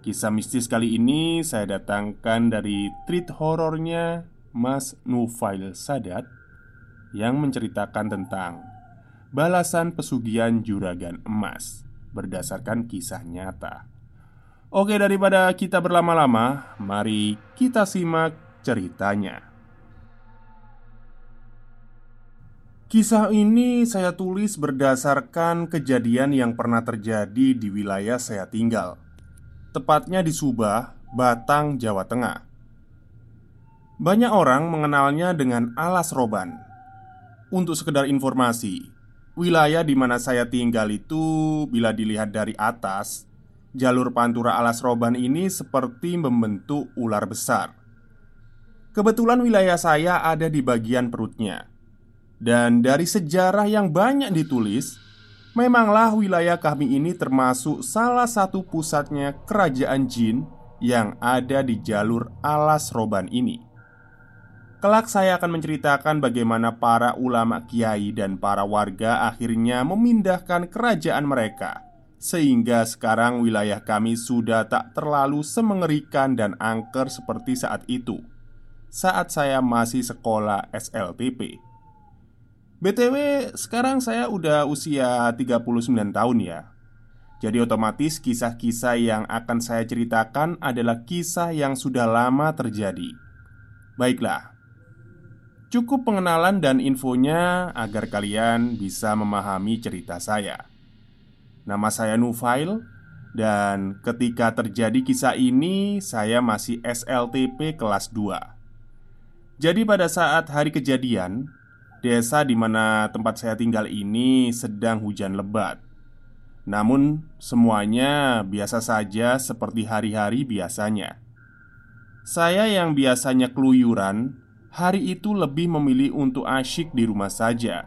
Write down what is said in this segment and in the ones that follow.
Kisah mistis kali ini saya datangkan dari treat horornya Mas Nufail Sadat Yang menceritakan tentang Balasan pesugihan juragan emas Berdasarkan kisah nyata. Oke daripada kita berlama-lama Mari kita simak ceritanya. Kisah ini saya tulis berdasarkan kejadian yang pernah terjadi di wilayah saya tinggal tepatnya di Subah, Batang, Jawa Tengah. Banyak orang mengenalnya dengan Alas Roban. Untuk sekedar informasi, wilayah di mana saya tinggal itu bila dilihat dari atas, jalur pantura Alas Roban ini seperti membentuk ular besar. Kebetulan wilayah saya ada di bagian perutnya. Dan dari sejarah yang banyak ditulis, Memanglah wilayah kami ini termasuk salah satu pusatnya kerajaan jin yang ada di jalur alas roban ini. Kelak saya akan menceritakan bagaimana para ulama kiai dan para warga akhirnya memindahkan kerajaan mereka Sehingga sekarang wilayah kami sudah tak terlalu semengerikan dan angker seperti saat itu Saat saya masih sekolah SLTP BTW sekarang saya udah usia 39 tahun ya. Jadi otomatis kisah-kisah yang akan saya ceritakan adalah kisah yang sudah lama terjadi. Baiklah. Cukup pengenalan dan infonya agar kalian bisa memahami cerita saya. Nama saya Nufail Dan ketika terjadi kisah ini Saya masih SLTP kelas 2 Jadi pada saat hari kejadian Desa di mana tempat saya tinggal ini sedang hujan lebat. Namun, semuanya biasa saja seperti hari-hari biasanya. Saya yang biasanya keluyuran, hari itu lebih memilih untuk asyik di rumah saja,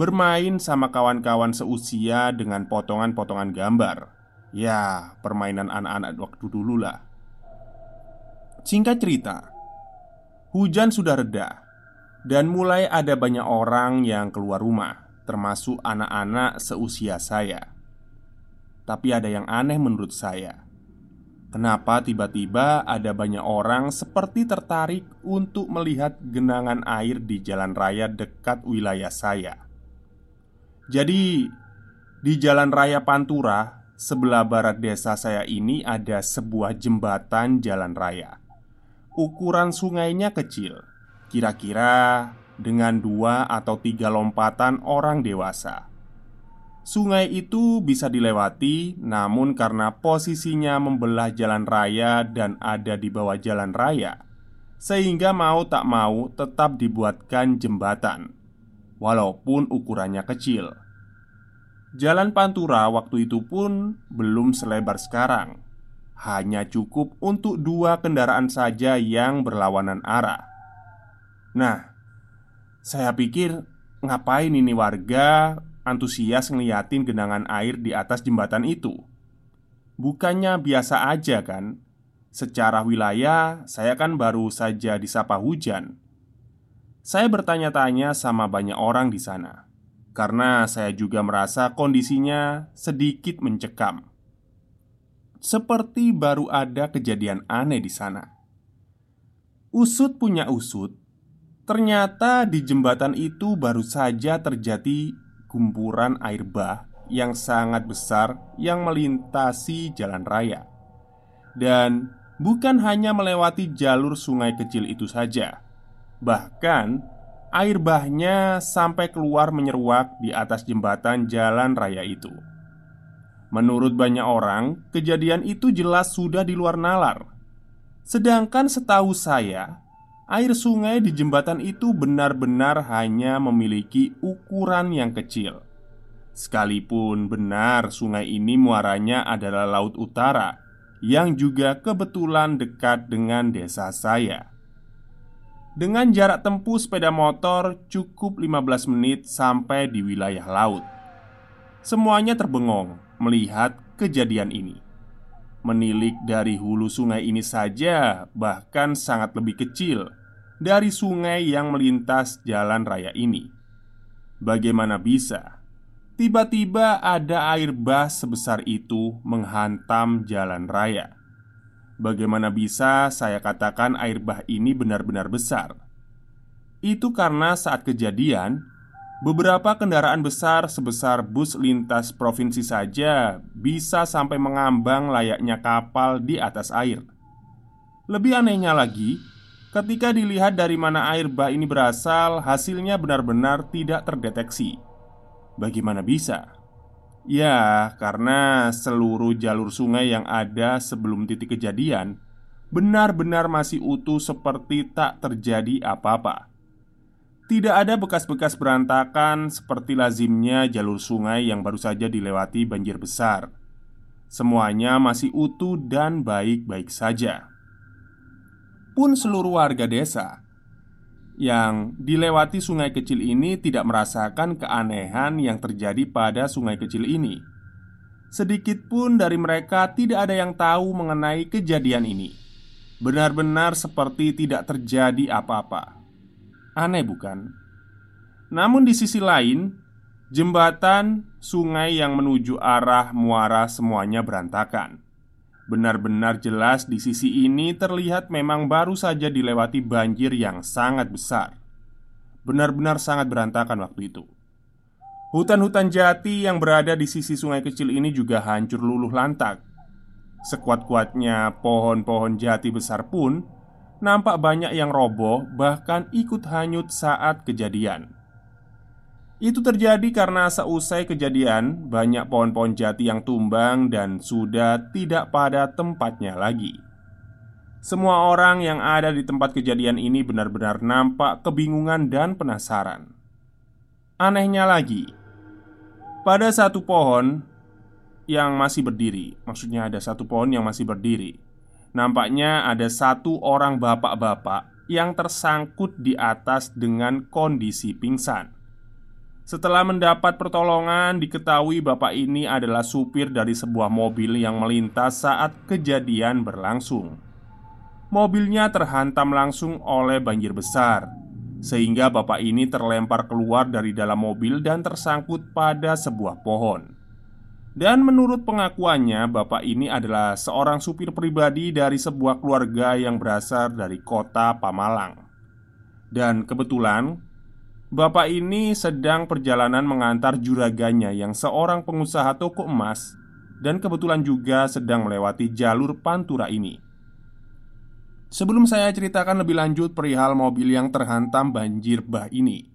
bermain sama kawan-kawan seusia dengan potongan-potongan gambar. Ya, permainan anak-anak waktu dulu lah. Singkat cerita, hujan sudah reda dan mulai ada banyak orang yang keluar rumah, termasuk anak-anak seusia saya. Tapi ada yang aneh menurut saya. Kenapa tiba-tiba ada banyak orang seperti tertarik untuk melihat genangan air di jalan raya dekat wilayah saya? Jadi, di jalan raya Pantura, sebelah barat desa saya ini ada sebuah jembatan jalan raya. Ukuran sungainya kecil, Kira-kira dengan dua atau tiga lompatan orang dewasa Sungai itu bisa dilewati, namun karena posisinya membelah jalan raya dan ada di bawah jalan raya, sehingga mau tak mau tetap dibuatkan jembatan, walaupun ukurannya kecil. Jalan Pantura waktu itu pun belum selebar sekarang. hanya cukup untuk dua kendaraan saja yang berlawanan arah. Nah, saya pikir ngapain ini warga antusias ngeliatin genangan air di atas jembatan itu? Bukannya biasa aja kan? Secara wilayah, saya kan baru saja disapa hujan. Saya bertanya-tanya sama banyak orang di sana karena saya juga merasa kondisinya sedikit mencekam. Seperti baru ada kejadian aneh di sana. Usut punya usut, ternyata di jembatan itu baru saja terjadi gumpuran air bah yang sangat besar yang melintasi jalan raya. Dan bukan hanya melewati jalur sungai kecil itu saja, bahkan air bahnya sampai keluar menyeruak di atas jembatan jalan raya itu. Menurut banyak orang, kejadian itu jelas sudah di luar nalar. Sedangkan setahu saya, air sungai di jembatan itu benar-benar hanya memiliki ukuran yang kecil. Sekalipun benar sungai ini muaranya adalah laut utara yang juga kebetulan dekat dengan desa saya. Dengan jarak tempuh sepeda motor cukup 15 menit sampai di wilayah laut. Semuanya terbengong melihat kejadian ini. Menilik dari hulu sungai ini saja bahkan sangat lebih kecil dari sungai yang melintas jalan raya ini. Bagaimana bisa Tiba-tiba ada air bah sebesar itu menghantam jalan raya. Bagaimana bisa saya katakan air bah ini benar-benar besar? Itu karena saat kejadian, beberapa kendaraan besar sebesar bus lintas provinsi saja bisa sampai mengambang layaknya kapal di atas air. Lebih anehnya lagi, ketika dilihat dari mana air bah ini berasal, hasilnya benar-benar tidak terdeteksi. Bagaimana bisa? Ya, karena seluruh jalur sungai yang ada sebelum titik kejadian benar-benar masih utuh seperti tak terjadi apa-apa. Tidak ada bekas-bekas berantakan seperti lazimnya jalur sungai yang baru saja dilewati banjir besar. Semuanya masih utuh dan baik-baik saja. Pun seluruh warga desa yang dilewati sungai kecil ini tidak merasakan keanehan yang terjadi pada sungai kecil ini. Sedikit pun dari mereka tidak ada yang tahu mengenai kejadian ini. Benar-benar seperti tidak terjadi apa-apa. Aneh, bukan? Namun, di sisi lain, jembatan sungai yang menuju arah muara semuanya berantakan. Benar-benar jelas di sisi ini terlihat memang baru saja dilewati banjir yang sangat besar. Benar-benar sangat berantakan waktu itu. Hutan-hutan jati yang berada di sisi sungai kecil ini juga hancur luluh lantak. Sekuat-kuatnya pohon-pohon jati besar pun nampak banyak yang roboh, bahkan ikut hanyut saat kejadian. Itu terjadi karena seusai kejadian, banyak pohon-pohon jati yang tumbang dan sudah tidak pada tempatnya lagi. Semua orang yang ada di tempat kejadian ini benar-benar nampak kebingungan dan penasaran. Anehnya lagi, pada satu pohon yang masih berdiri, maksudnya ada satu pohon yang masih berdiri, nampaknya ada satu orang bapak-bapak yang tersangkut di atas dengan kondisi pingsan. Setelah mendapat pertolongan, diketahui bapak ini adalah supir dari sebuah mobil yang melintas saat kejadian berlangsung. Mobilnya terhantam langsung oleh banjir besar, sehingga bapak ini terlempar keluar dari dalam mobil dan tersangkut pada sebuah pohon. Dan menurut pengakuannya, bapak ini adalah seorang supir pribadi dari sebuah keluarga yang berasal dari kota Pamalang. Dan kebetulan Bapak ini sedang perjalanan mengantar juraganya yang seorang pengusaha toko emas dan kebetulan juga sedang melewati jalur pantura ini. Sebelum saya ceritakan lebih lanjut perihal mobil yang terhantam banjir bah ini,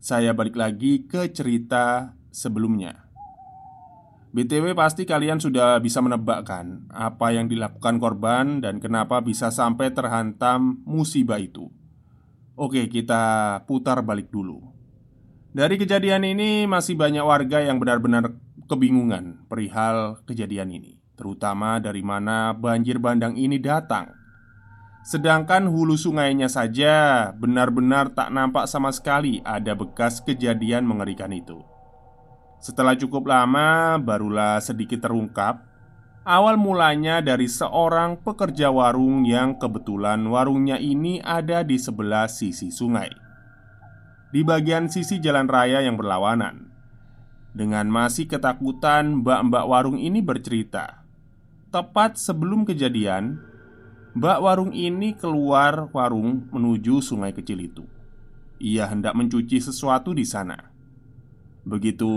saya balik lagi ke cerita sebelumnya. BTW pasti kalian sudah bisa menebakkan apa yang dilakukan korban dan kenapa bisa sampai terhantam musibah itu. Oke, kita putar balik dulu. Dari kejadian ini masih banyak warga yang benar-benar kebingungan perihal kejadian ini. terutama dari mana banjir bandang ini datang. Sedangkan hulu sungainya saja benar-benar tak nampak sama sekali ada bekas kejadian mengerikan itu. Setelah cukup lama, barulah sedikit terungkap awal mulanya dari seorang pekerja warung yang kebetulan warungnya ini ada di sebelah sisi sungai, di bagian sisi jalan raya yang berlawanan. Dengan masih ketakutan, mbak-mbak warung ini bercerita, tepat sebelum kejadian, Mbak warung ini keluar warung menuju sungai kecil itu. Ia hendak mencuci sesuatu di sana. Begitu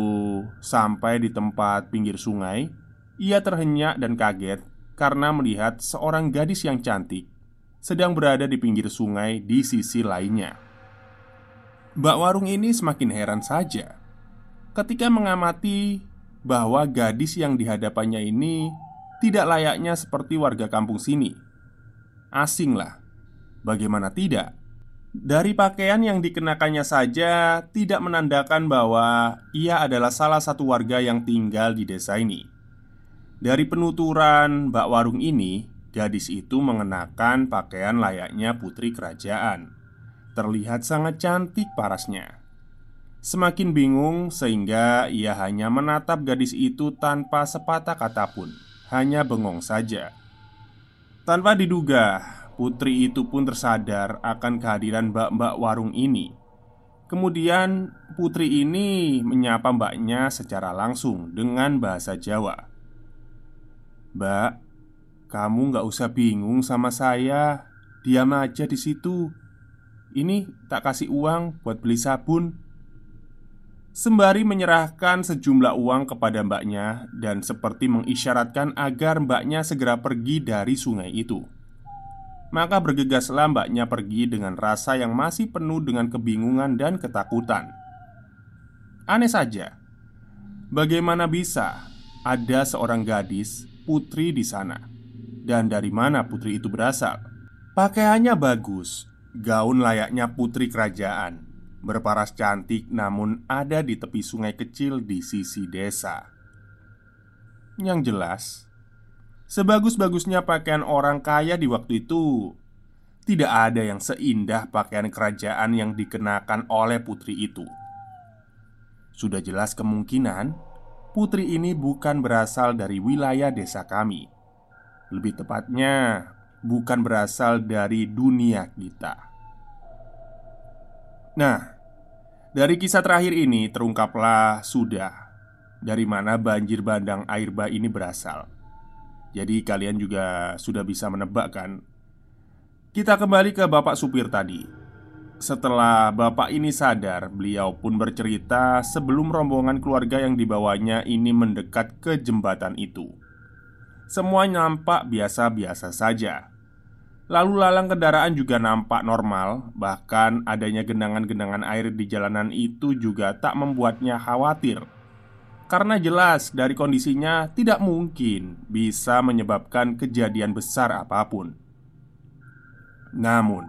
sampai di tempat pinggir sungai, ia terhenyak dan kaget karena melihat seorang gadis yang cantik sedang berada di pinggir sungai di sisi lainnya. Mbak warung ini semakin heran saja ketika mengamati bahwa gadis yang dihadapannya ini tidak layaknya seperti warga kampung sini asing lah. Bagaimana tidak? Dari pakaian yang dikenakannya saja tidak menandakan bahwa ia adalah salah satu warga yang tinggal di desa ini. Dari penuturan Mbak Warung ini, gadis itu mengenakan pakaian layaknya putri kerajaan. Terlihat sangat cantik parasnya. Semakin bingung sehingga ia hanya menatap gadis itu tanpa sepatah kata pun, hanya bengong saja. Tanpa diduga, putri itu pun tersadar akan kehadiran mbak-mbak warung ini. Kemudian, putri ini menyapa mbaknya secara langsung dengan bahasa Jawa. "Mbak, kamu gak usah bingung sama saya. Diam aja di situ. Ini tak kasih uang buat beli sabun." Sembari menyerahkan sejumlah uang kepada mbaknya dan seperti mengisyaratkan agar mbaknya segera pergi dari sungai itu. Maka bergegaslah mbaknya pergi dengan rasa yang masih penuh dengan kebingungan dan ketakutan. Aneh saja, bagaimana bisa ada seorang gadis putri di sana, dan dari mana putri itu berasal? Pakaiannya bagus, gaun layaknya putri kerajaan berparas cantik namun ada di tepi sungai kecil di sisi desa. Yang jelas, sebagus-bagusnya pakaian orang kaya di waktu itu, tidak ada yang seindah pakaian kerajaan yang dikenakan oleh putri itu. Sudah jelas kemungkinan putri ini bukan berasal dari wilayah desa kami. Lebih tepatnya, bukan berasal dari dunia kita. Nah, dari kisah terakhir ini terungkaplah sudah dari mana banjir bandang air bah ini berasal. Jadi kalian juga sudah bisa menebak kan? Kita kembali ke bapak supir tadi. Setelah bapak ini sadar, beliau pun bercerita sebelum rombongan keluarga yang dibawanya ini mendekat ke jembatan itu. Semua nampak biasa-biasa saja. Lalu lalang kendaraan juga nampak normal Bahkan adanya genangan-genangan air di jalanan itu juga tak membuatnya khawatir Karena jelas dari kondisinya tidak mungkin bisa menyebabkan kejadian besar apa pun. Namun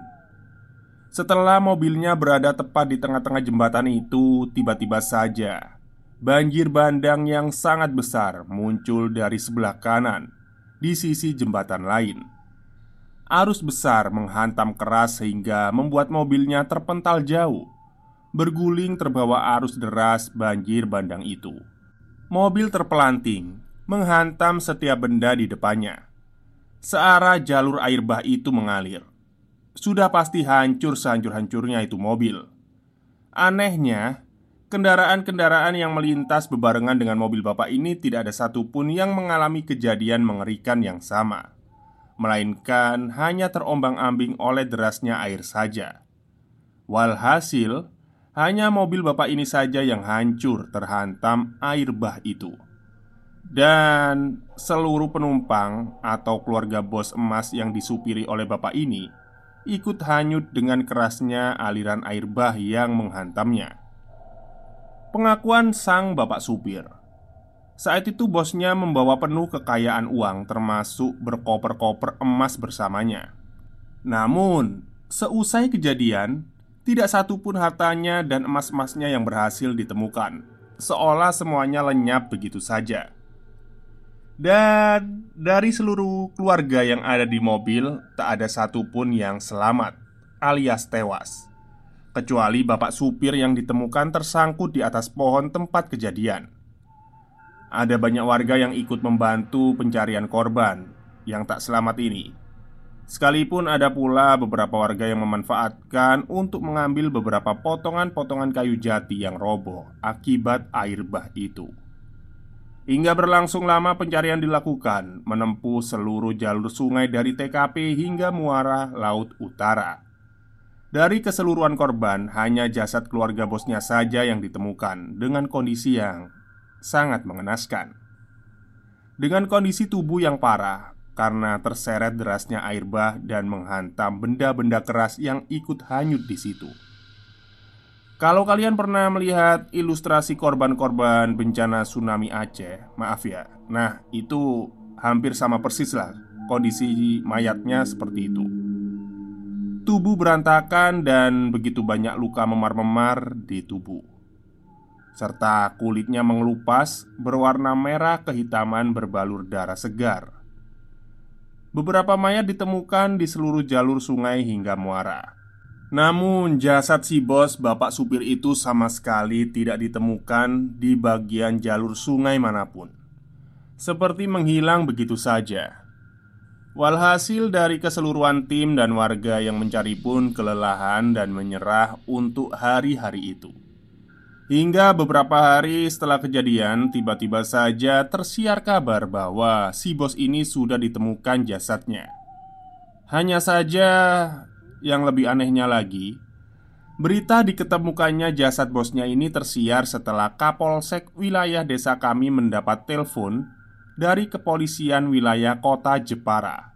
Setelah mobilnya berada tepat di tengah-tengah jembatan itu Tiba-tiba saja Banjir bandang yang sangat besar muncul dari sebelah kanan Di sisi jembatan lain. Arus besar menghantam keras sehingga membuat mobilnya terpental jauh Berguling terbawa arus deras banjir bandang itu Mobil terpelanting Menghantam setiap benda di depannya. Searah jalur air bah itu mengalir. Sudah pasti hancur sehancur-hancurnya itu mobil. Anehnya Kendaraan-kendaraan yang melintas bebarengan dengan mobil bapak ini tidak ada satupun yang mengalami kejadian mengerikan yang sama. Melainkan hanya terombang-ambing oleh derasnya air saja. Walhasil, hanya mobil bapak ini saja yang hancur terhantam air bah itu. Dan seluruh penumpang atau keluarga bos emas yang disupiri oleh bapak ini ikut hanyut dengan kerasnya aliran air bah yang menghantamnya. Pengakuan sang bapak supir saat itu bosnya membawa penuh kekayaan uang termasuk berkoper-koper emas bersamanya Namun, seusai kejadian Tidak satu pun hartanya dan emas-emasnya yang berhasil ditemukan Seolah semuanya lenyap begitu saja Dan dari seluruh keluarga yang ada di mobil, tak ada satupun yang selamat alias tewas. Kecuali bapak supir yang ditemukan tersangkut di atas pohon tempat kejadian. Ada banyak warga yang ikut membantu pencarian korban yang tak selamat ini. Sekalipun ada pula beberapa warga yang memanfaatkan untuk mengambil beberapa potongan-potongan kayu jati yang roboh akibat air bah itu. Hingga berlangsung lama pencarian dilakukan Menempuh seluruh jalur sungai dari TKP hingga muara laut utara Dari keseluruhan korban Hanya jasad keluarga bosnya saja yang ditemukan Dengan kondisi yang sangat mengenaskan Dengan kondisi tubuh yang parah Karena terseret derasnya air bah dan menghantam benda-benda keras yang ikut hanyut di situ. Kalau kalian pernah melihat ilustrasi korban-korban bencana tsunami Aceh, maaf ya. Nah, itu hampir sama persis lah kondisi mayatnya seperti itu. Tubuh berantakan dan begitu banyak luka memar-memar di tubuh. Serta kulitnya mengelupas berwarna merah kehitaman berbalur darah segar. Beberapa mayat ditemukan di seluruh jalur sungai hingga muara. Namun jasad si bos bapak supir itu sama sekali tidak ditemukan di bagian jalur sungai mana pun. Seperti menghilang begitu saja. Walhasil dari keseluruhan tim dan warga yang mencari pun kelelahan dan menyerah untuk hari-hari itu Hingga beberapa hari setelah kejadian tiba-tiba saja tersiar kabar bahwa si bos ini sudah ditemukan jasadnya. Hanya saja yang lebih anehnya lagi, berita diketemukannya jasad bosnya ini tersiar setelah Kapolsek wilayah desa kami mendapat telepon dari kepolisian wilayah kota Jepara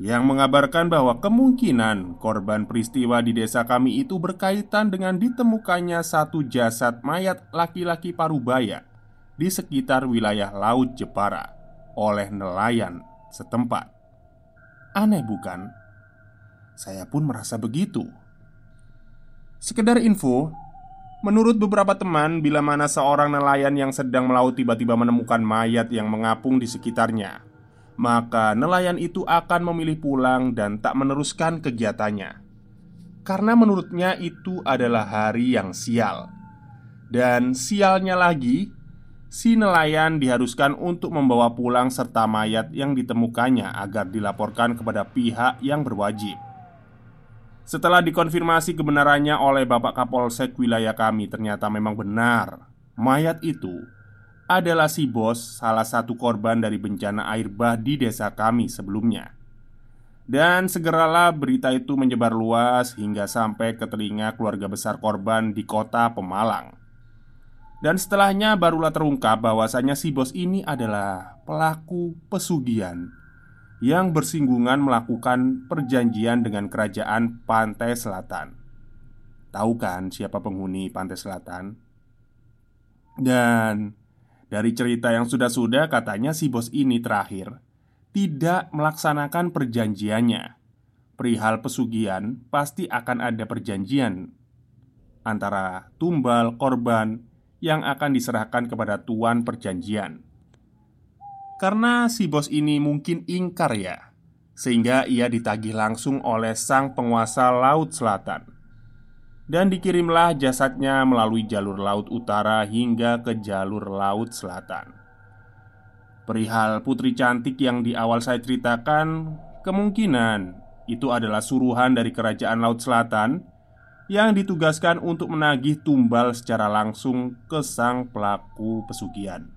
yang mengabarkan bahwa kemungkinan korban peristiwa di desa kami itu berkaitan dengan ditemukannya satu jasad mayat laki-laki parubaya di sekitar wilayah Laut Jepara oleh nelayan setempat. Aneh bukan? Saya pun merasa begitu. Sekedar info, menurut beberapa teman, bila mana seorang nelayan yang sedang melaut tiba-tiba menemukan mayat yang mengapung di sekitarnya, maka nelayan itu akan memilih pulang dan tak meneruskan kegiatannya. Karena menurutnya itu adalah hari yang sial. Dan sialnya lagi, si nelayan diharuskan untuk membawa pulang serta mayat yang ditemukannya agar dilaporkan kepada pihak yang berwajib. Setelah dikonfirmasi kebenarannya oleh Bapak Kapolsek wilayah kami Ternyata memang benar Mayat itu adalah si bos salah satu korban dari bencana air bah di desa kami sebelumnya Dan segeralah berita itu menyebar luas hingga sampai ke telinga keluarga besar korban di kota Pemalang Dan setelahnya barulah terungkap bahwasanya si bos ini adalah pelaku pesugihan yang bersinggungan melakukan perjanjian dengan kerajaan pantai selatan. Tahu kan siapa penghuni pantai selatan? Dan dari cerita yang sudah-sudah katanya si bos ini terakhir tidak melaksanakan perjanjiannya. Perihal pesugihan pasti akan ada perjanjian antara tumbal korban yang akan diserahkan kepada tuan perjanjian. Karena si bos ini mungkin ingkar ya Sehingga ia ditagih langsung oleh sang penguasa Laut Selatan Dan dikirimlah jasadnya melalui jalur Laut Utara hingga ke jalur Laut Selatan. Perihal putri cantik yang di awal saya ceritakan Kemungkinan itu adalah suruhan dari kerajaan Laut Selatan Yang ditugaskan untuk menagih tumbal secara langsung ke sang pelaku pesugihan.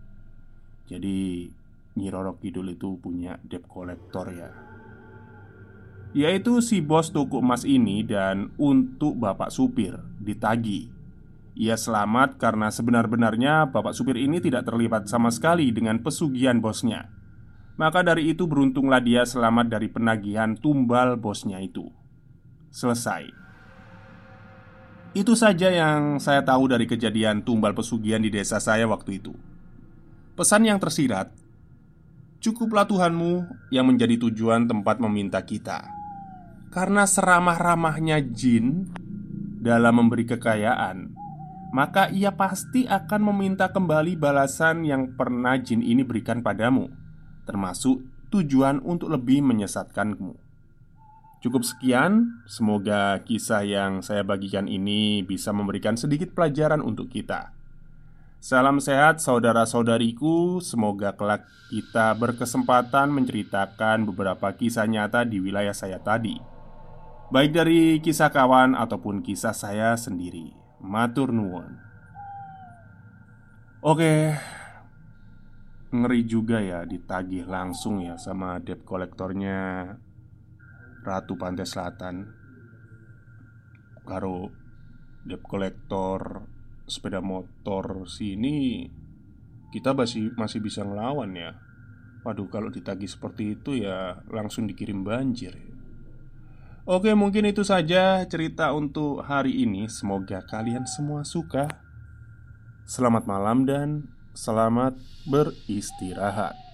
Jadi Nyi Roro Kidul itu punya debt collector ya Yaitu si bos toko emas ini dan untuk bapak supir ditagi. Ia selamat karena sebenar-benarnya bapak supir ini tidak terlibat sama sekali dengan pesugihan bosnya. Maka dari itu beruntunglah dia selamat dari penagihan tumbal bosnya itu. Selesai. Itu saja yang saya tahu dari kejadian tumbal pesugihan di desa saya waktu itu. Pesan yang tersirat Cukuplah Tuhanmu yang menjadi tujuan tempat meminta kita Karena seramah-ramahnya jin dalam memberi kekayaan Maka ia pasti akan meminta kembali balasan yang pernah jin ini berikan padamu termasuk tujuan untuk lebih menyesatkanmu. Cukup sekian, semoga kisah yang saya bagikan ini bisa memberikan sedikit pelajaran untuk kita. Salam sehat saudara-saudariku, semoga kelak kita berkesempatan menceritakan beberapa kisah nyata di wilayah saya tadi. Baik dari kisah kawan ataupun kisah saya sendiri. Matur nuwun. Oke, ngeri juga ya ditagih langsung ya sama debt kolektornya Ratu Pantai Selatan Karo debt kolektor sepeda motor sini kita masih masih bisa ngelawan ya. Waduh kalau ditagih seperti itu ya langsung dikirim banjir. Oke mungkin itu saja cerita untuk hari ini. Semoga kalian semua suka. Selamat malam dan selamat beristirahat